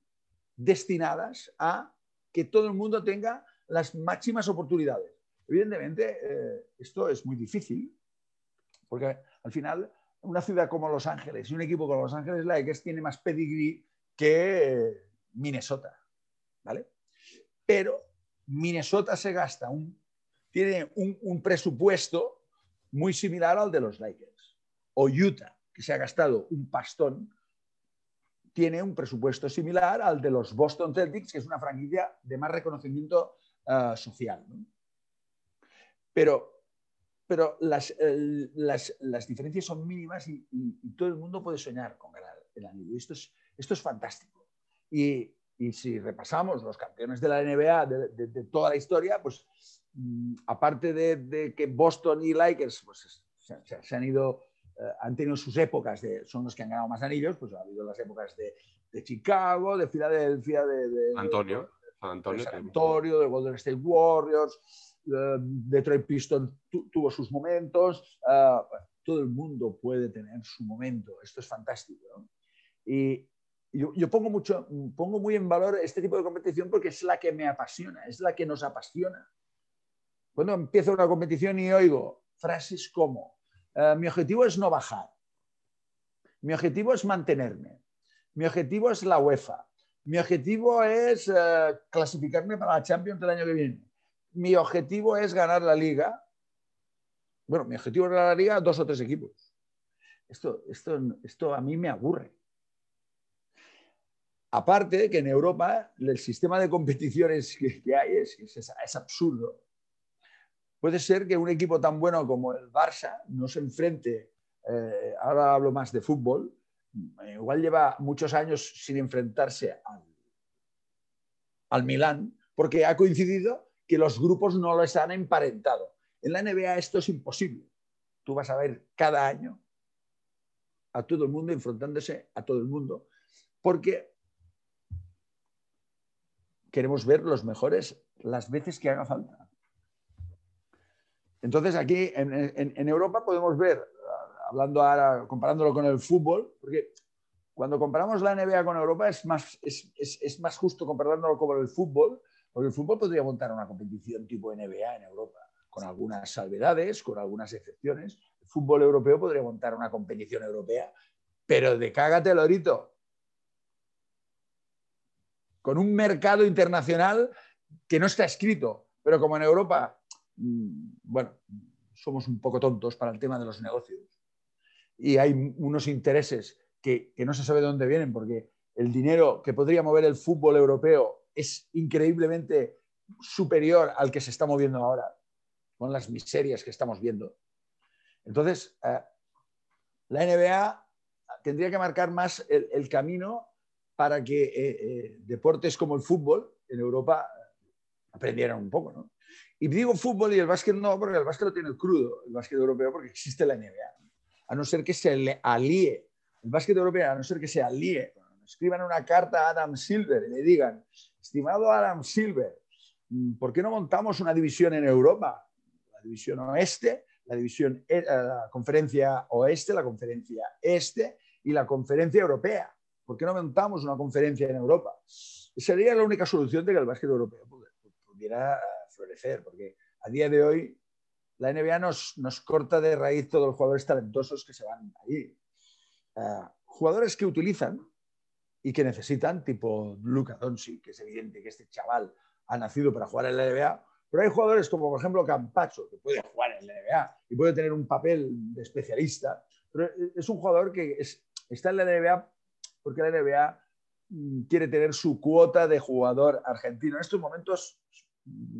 destinadas a que todo el mundo tenga las máximas oportunidades. Evidentemente, eh, esto es muy difícil, porque al final una ciudad como Los Ángeles y un equipo como Los Ángeles Lakers tiene más pedigree que Minnesota, ¿vale? Pero Minnesota se gasta un, tiene un, un, presupuesto muy similar al de los Lakers. O Utah, que se ha gastado un pastón, tiene un presupuesto similar al de los Boston Celtics, que es una franquicia de más reconocimiento uh, social. Pero, pero las, las, las, diferencias son mínimas y, y, y, todo el mundo puede soñar con el anillo. Esto es, esto es fantástico. Y, si repasamos los campeones de la NBA de, toda la historia, pues mm, aparte de, que Boston y Lakers pues, se, han ido, han tenido sus épocas, de, son los que han ganado más anillos, pues ha habido las épocas de, Chicago, de Filadelfia, de, Antonio, Antonio, Antonio, de Golden State Warriors, Detroit Pistons tuvo sus momentos, ah, todo el mundo puede tener su momento, esto es fantástico. Y yo, pongo, mucho, pongo muy en valor este tipo de competición porque es la que me apasiona, es la que nos apasiona. Cuando empiezo una competición y oigo frases como, ah, mi objetivo es no bajar, mi objetivo es mantenerme, mi objetivo es la UEFA, mi objetivo es ah, clasificarme para la Champions del año que viene mi objetivo es ganar la liga. Bueno, mi objetivo es ganar la liga dos o tres equipos. Esto, esto, esto a mí me aburre. Aparte que en Europa el sistema de competiciones que, hay es, absurdo. Puede ser que un equipo tan bueno como el Barça no se enfrente, eh, ahora hablo más de fútbol, igual lleva muchos años sin enfrentarse al, al Milán, porque ha coincidido que los grupos no les han emparentado. En la NBA esto es imposible. Tú vas a ver cada año a todo el mundo enfrentándose a todo el mundo, porque queremos ver los mejores las veces que haga falta. Entonces aquí en, Europa podemos ver, hablando ahora, comparándolo con el fútbol, porque cuando comparamos la NBA con Europa es más, es, es más justo comparándolo con el fútbol, porque el fútbol podría montar una competición tipo NBA en Europa, con algunas salvedades, con algunas excepciones. El fútbol europeo podría montar una competición europea, pero de cágate lorito. Con un mercado internacional que no está escrito, pero como en Europa, mm, bueno, somos un poco tontos para el tema de los negocios y hay unos intereses que, que no se sabe de dónde vienen, porque el dinero que podría mover el fútbol europeo es increíblemente superior al que se está moviendo ahora, con las miserias que estamos viendo. Entonces, eh, la NBA tendría que marcar más el, camino para que eh, eh, deportes como el fútbol en Europa aprendieran un poco. Y digo fútbol y el básquet no, porque el básquet lo tiene crudo, el básquet europeo, porque existe la NBA. A no ser que se le alíe, el básquet europeo, a no ser que se alíe escriban una carta a Adam Silver y le digan, estimado Adam Silver, mm, ¿por qué no montamos una división en Europa? La división oeste, la división, eh, la conferencia oeste, la conferencia este y la conferencia europea. ¿Por qué no montamos una conferencia en Europa? Sería la única solución de que el básquet europeo pudiera florecer, porque a día de hoy la NBA nos, nos corta de raíz todos los jugadores talentosos que se van ahí. Ah, jugadores que utilizan y que necesitan, tipo Luca Doncic, que es evidente que este chaval ha nacido para jugar en la NBA, pero hay jugadores como por ejemplo Campacho, que puede jugar en la NBA y puede tener un papel de especialista, pero es un jugador que está en la NBA porque la NBA mm, quiere tener su cuota de jugador argentino. En estos momentos,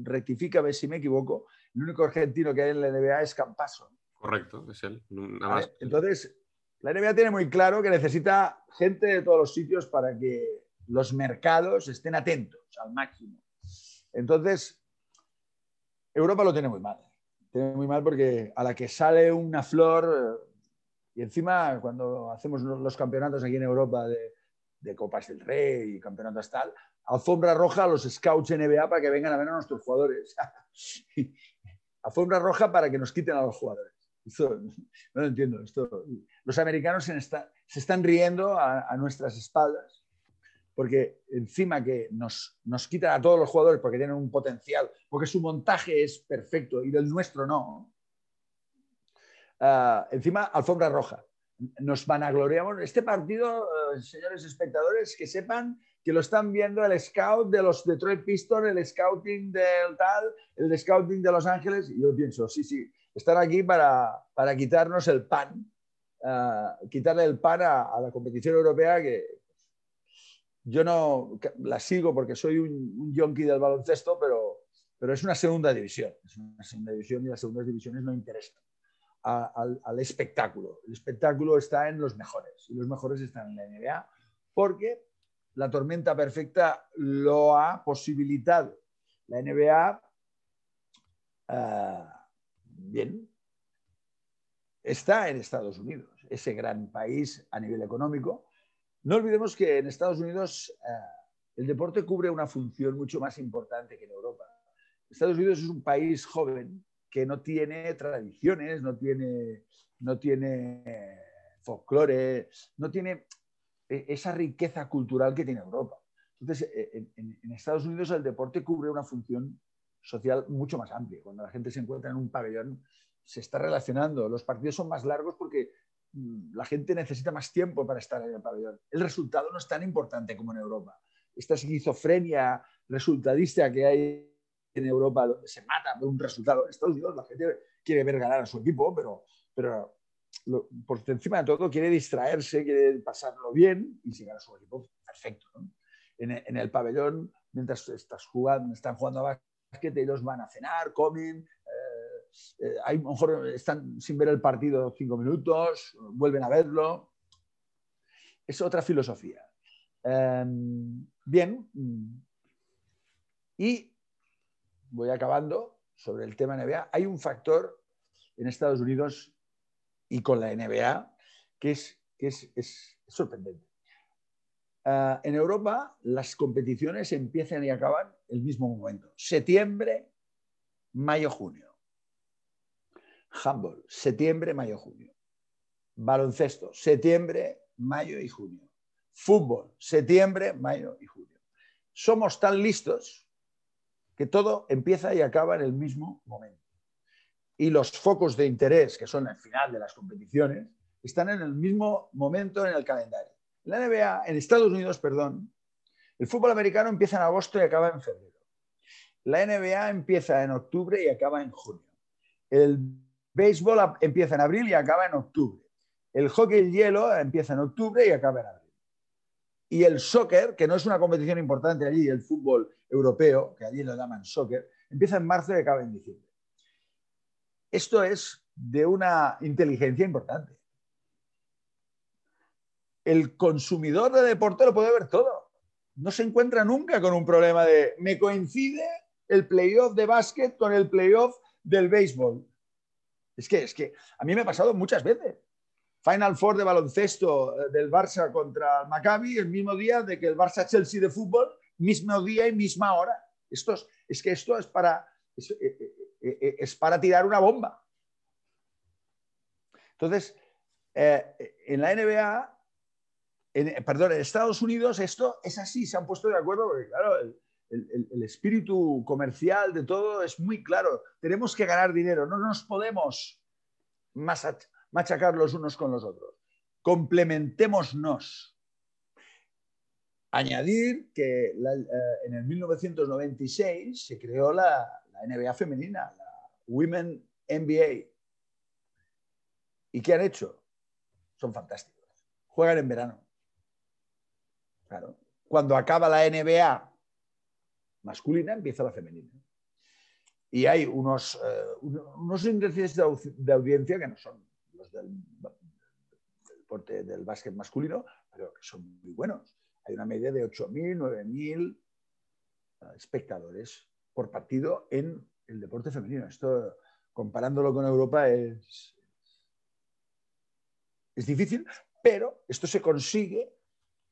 rectifica, ver si me equivoco, el único argentino que hay en la NBA es Campaso. Correcto, es él. Entonces, la NBA tiene muy claro que necesita gente de todos los sitios para que los mercados estén atentos al máximo. Entonces, Europa lo tiene muy mal. Tiene muy mal porque a la que sale una flor, y encima cuando hacemos los campeonatos aquí en Europa de, Copas del Rey y campeonatos tal, alfombra roja a los scouts NBA para que vengan a ver a nuestros jugadores. alfombra roja para que nos quiten a los jugadores no lo entiendo. Esto, los americanos se, están riendo a, nuestras espaldas porque encima que nos, nos quitan a todos los jugadores porque tienen un potencial, porque su montaje es perfecto y del nuestro no. Ah, encima, alfombra roja. Nos vanagloriamos. Este partido, eh, señores espectadores, que sepan que lo están viendo el scout de los Detroit Pistons, el scouting del tal, el scouting de Los Ángeles. Y yo pienso, sí, sí, están aquí para, para quitarnos el pan, uh, quitarle el pan a, la competición europea que yo no la sigo porque soy un, un del baloncesto, pero, pero es una segunda división. Es una segunda división y las segundas divisiones no interesan al, espectáculo. El espectáculo está en los mejores y los mejores están en la NBA porque la tormenta perfecta lo ha posibilitado. La NBA, ah, bien, está en Estados Unidos, ese gran país a nivel económico. No olvidemos que en Estados Unidos ah, el deporte cubre una función mucho más importante que en Europa. Estados Unidos es un país joven que no tiene tradiciones, no tiene, no tiene folclore, no tiene e, esa riqueza cultural que tiene Europa. Entonces, e, en, Estados Unidos el deporte cubre una función social mucho más amplia. Cuando la gente se encuentra en un pabellón, se está relacionando. Los partidos son más largos porque mm, la gente necesita más tiempo para estar en el pabellón. El resultado no es tan importante como en Europa. Esta esquizofrenia resultadista que hay en Europa, donde se mata por un resultado. En Estados Unidos la gente quiere ver ganar a su equipo, pero, pero por encima de todo quiere distraerse, quiere pasarlo bien y si gana su equipo, perfecto. En, el pabellón, mientras estás jugando, están jugando a básquet, ellos van a cenar, comen, eh, eh, a lo mejor están sin ver el partido cinco minutos, vuelven a verlo. Es otra filosofía. Em, bien, y voy acabando sobre el tema NBA. Hay un factor en Estados Unidos y con la NBA, que es, sorprendente. Ah, en Europa las competiciones empiezan y acaban el mismo momento. Septiembre, mayo, junio. Handball, septiembre, mayo, junio. Baloncesto, septiembre, mayo y junio. Fútbol, septiembre, mayo y junio. Somos tan listos todo empieza y acaba en el mismo momento y los focos de interés, que son el final de las competiciones, están en el mismo momento en el calendario. La NBA, en Estados Unidos, perdón, el fútbol americano empieza en agosto y acaba en febrero. La NBA empieza en octubre y acaba en junio. El béisbol empieza en abril y acaba en octubre. El hockey el hielo empieza en octubre y acaba en abril. Y el soccer, que no es una competición importante allí, el fútbol europeo, que allí lo llaman soccer, empieza en marzo y acaba en diciembre. Esto es de una inteligencia importante. El consumidor de deporte lo puede ver todo. No se encuentra nunca con un problema de me coincide el playoff de básquet con el playoff del béisbol. Es que, es que a mí me ha pasado muchas veces. Final Four de baloncesto eh, del Barça contra el Maccabi el mismo día de que el Barça Chelsea de fútbol, mismo día y misma hora. Esto es, que esto es para, eh, eh, eh, es para tirar una bomba. Entonces, en la NBA, perdón, en Estados Unidos esto es así, se han puesto de acuerdo porque, claro, el, espíritu comercial de todo es muy claro. Tenemos que ganar dinero, no nos podemos machacar los unos con los otros. Complementémonos. Añadir que en el 1996 se creó la, la NBA femenina, la Women NBA. ¿Y qué han hecho? Son fantásticos. Juegan en verano. Claro. Cuando acaba la NBA masculina, empieza la femenina. Y hay unos, eh, unos índices de, audiencia que no son del, deporte del básquet masculino, pero que son muy buenos. Hay una media de 8.000, 9.000 eh, espectadores por partido en el deporte femenino. Esto, comparándolo con Europa, es, es difícil, pero esto se consigue,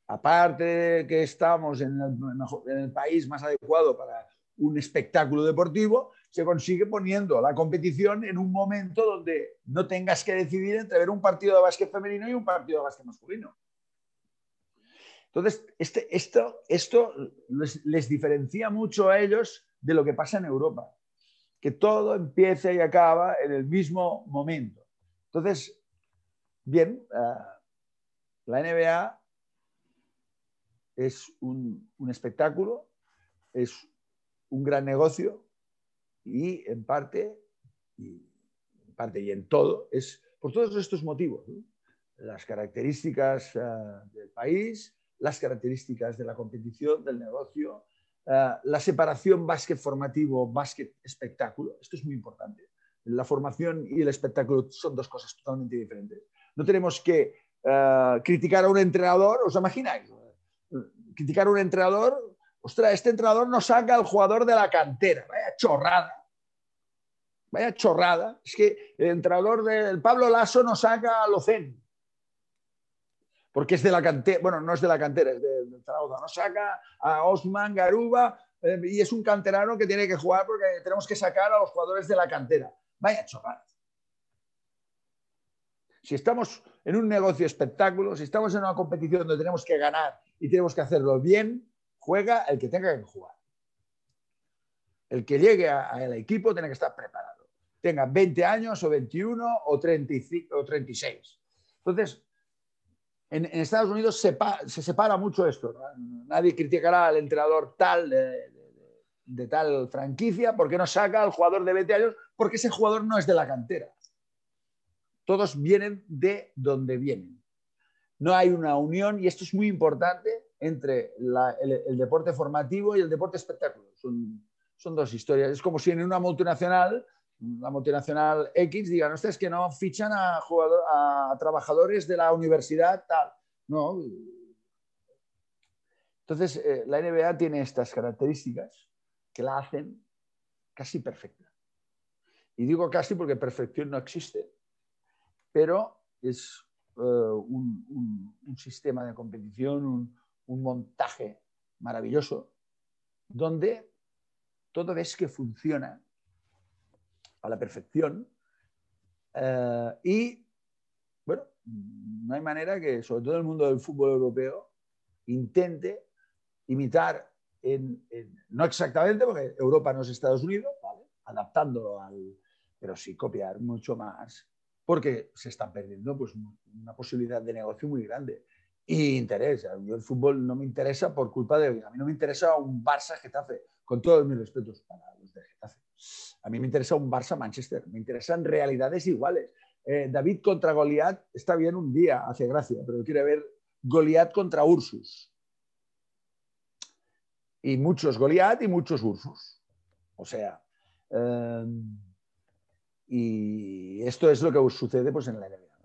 aparte de que estamos en el, país más adecuado para un espectáculo deportivo, se consigue poniendo la competición en un momento donde no tengas que decidir entre ver un partido de básquet femenino y un partido de básquet masculino. Entonces, este, esto, esto les, diferencia mucho a ellos de lo que pasa en Europa, que todo empieza y acaba en el mismo momento. Entonces, bien, ah, la NBA es un, espectáculo, es un gran negocio y en parte, y en parte y en todo, es por todos estos motivos. Las características ah, del país, las características de la competición, del negocio, eh, la separación básquet formativo, básquet espectáculo. Esto es muy importante. La formación y el espectáculo son dos cosas totalmente diferentes. No tenemos que eh, criticar a un entrenador, ¿os imagináis? criticar a un entrenador, ostras, este entrenador no saca al jugador de la cantera, vaya chorrada. Vaya chorrada. Es que el entrenador del Pablo Lasso no saca a Locen. Porque es de la cantera, bueno, no es de la cantera, es de, de Zaragoza. No saca a Osman Garuba eh, y es un canterano que tiene que jugar porque tenemos que sacar a los jugadores de la cantera. Vaya chorrada. Si estamos en un negocio espectáculo, si estamos en una competición donde tenemos que ganar y tenemos que hacerlo bien, juega el que tenga que jugar. El que llegue al equipo tiene que estar preparado. Tenga 20 años o 21 o, 35, o 36. Entonces, en, Estados Unidos se, se, separa mucho esto. Nadie criticará al entrenador tal de, de, de, tal franquicia porque no saca al jugador de 20 años porque ese jugador no es de la cantera. Todos vienen de donde vienen. No hay una unión y esto es muy importante entre el, deporte formativo y el deporte espectáculo. Son, son dos historias. Es como si en una multinacional la multinacional X diga, no, es que no fichan a, jugador, a trabajadores de la universidad tal. No. Entonces, eh, la NBA tiene estas características que la hacen casi perfecta. Y digo casi porque perfección no existe, pero es un, un, un, sistema de competición, un, un montaje maravilloso, donde todo ves que funciona a la perfección. Uh, y, bueno, no hay manera que, sobre todo el mundo del fútbol europeo, intente imitar, en, en, no exactamente, porque Europa no es Estados Unidos, ¿vale? adaptándolo al, pero sí copiar mucho más, porque se están perdiendo pues, una posibilidad de negocio muy grande. Y interés. Yo el fútbol no me interesa por culpa de... A mí no me interesa un Barça-Getafe, con todos mis respetos para los de Getafe. A mí me interesa un Barça-Manchester, me interesan realidades iguales. Eh, David contra Goliat está bien un día, hace gracia, pero quiere ver Goliat contra Ursus. Y muchos Goliat y muchos Ursus. O sea, eh, y esto es lo que sucede pues, en la NBA.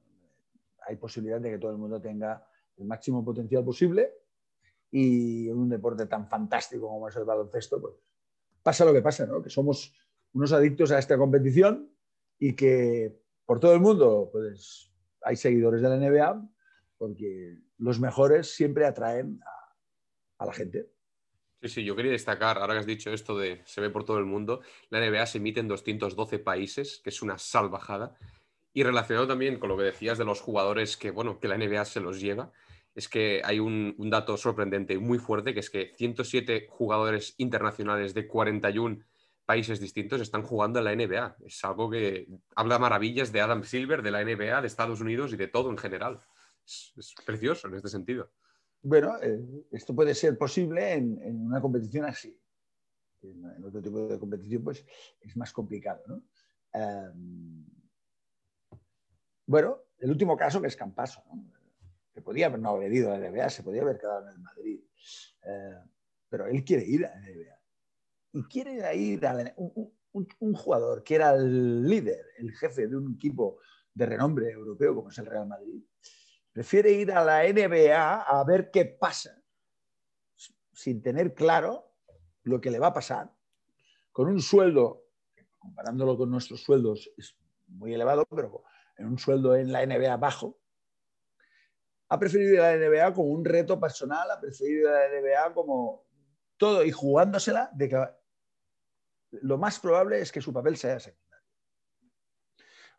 Hay posibilidad de que todo el mundo tenga el máximo potencial posible y en un deporte tan fantástico como es el baloncesto, pues pasa lo que pasa, ¿no? Que somos unos adictos a esta competición y que por todo el mundo pues, hay seguidores de la NBA porque los mejores siempre atraen a, a, la gente. Sí, sí, yo quería destacar, ahora que has dicho esto de se ve por todo el mundo, la NBA se emite en 212 países, que es una salvajada. Y relacionado también con lo que decías de los jugadores que, bueno, que la NBA se los lleva, es que hay un, dato sorprendente y muy fuerte, que es que 107 jugadores internacionales de 41 países distintos están jugando en la NBA. Es algo que habla maravillas de Adam Silver, de la NBA, de Estados Unidos y de todo en general. Es, precioso en este sentido. Bueno, eh, esto puede ser posible en, una competición así. En, otro tipo de competición, pues es más complicado. ¿no? Um, bueno, el último caso que es Campaso. Que podía no haber ido a la NBA, se podía haber quedado en el Madrid. Uh, pero él quiere ir a la NBA y quiere ir a la, un, un, un, jugador que era el líder, el jefe de un equipo de renombre europeo como es el Real Madrid, prefiere ir a la NBA a ver qué pasa, sin tener claro lo que le va a pasar, con un sueldo, comparándolo con nuestros sueldos, es muy elevado, pero en un sueldo en la NBA bajo, ha preferido ir a la NBA como un reto personal, ha preferido ir a la NBA como todo y jugándosela lo más probable es que su papel sea secundario.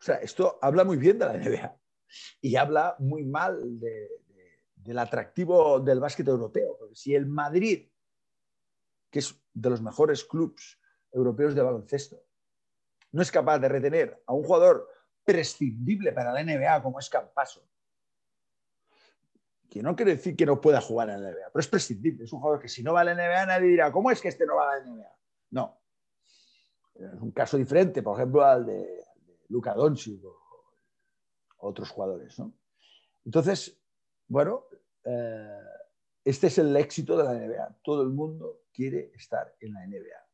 O sea, esto habla muy bien de la NBA y habla muy mal de, de, del atractivo del básquet europeo. Porque si el Madrid, que es de los mejores clubes europeos de baloncesto, no es capaz de retener a un jugador prescindible para la NBA como es Campaso, que no quiere decir que no pueda jugar en la NBA, pero es prescindible. Es un jugador que si no va a la NBA nadie dirá, ¿cómo es que este no va a la NBA? No, es un caso diferente, por ejemplo, al de, Luka Doncic o otros jugadores. ¿no? Entonces, bueno, eh, este es el éxito de la NBA. Todo el mundo quiere estar en la NBA.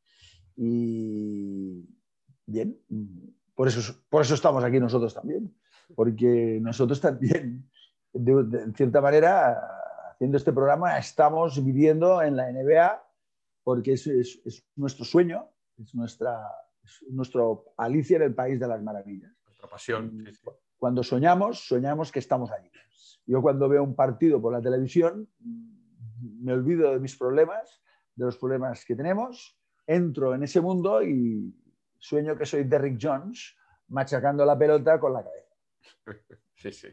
Y bien, por eso, por eso estamos aquí nosotros también, porque nosotros también, de, de, en cierta manera, haciendo este programa estamos viviendo en la NBA porque es, es, nuestro sueño, es, nuestra, nuestro Alicia en el País de las Maravillas. Nuestra pasión. Cuando soñamos, soñamos que estamos allí. Yo cuando veo un partido por la televisión, me olvido de mis problemas, de los problemas que tenemos, entro en ese mundo y sueño que soy Derrick Jones machacando la pelota con la cabeza. Sí, sí.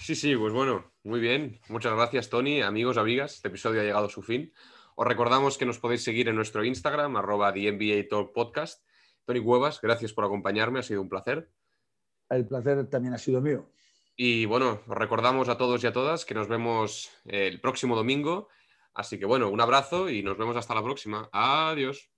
Sí, sí, pues bueno, muy bien. Muchas gracias, Tony. Amigos, amigas, este episodio ha llegado a su fin. Os recordamos que nos podéis seguir en nuestro Instagram, arroba The Talk Podcast. Tony Huevas, gracias por acompañarme, ha sido un placer. El placer también ha sido mío. Y bueno, os recordamos a todos y a todas que nos vemos el próximo domingo. Así que bueno, un abrazo y nos vemos hasta la próxima. Adiós.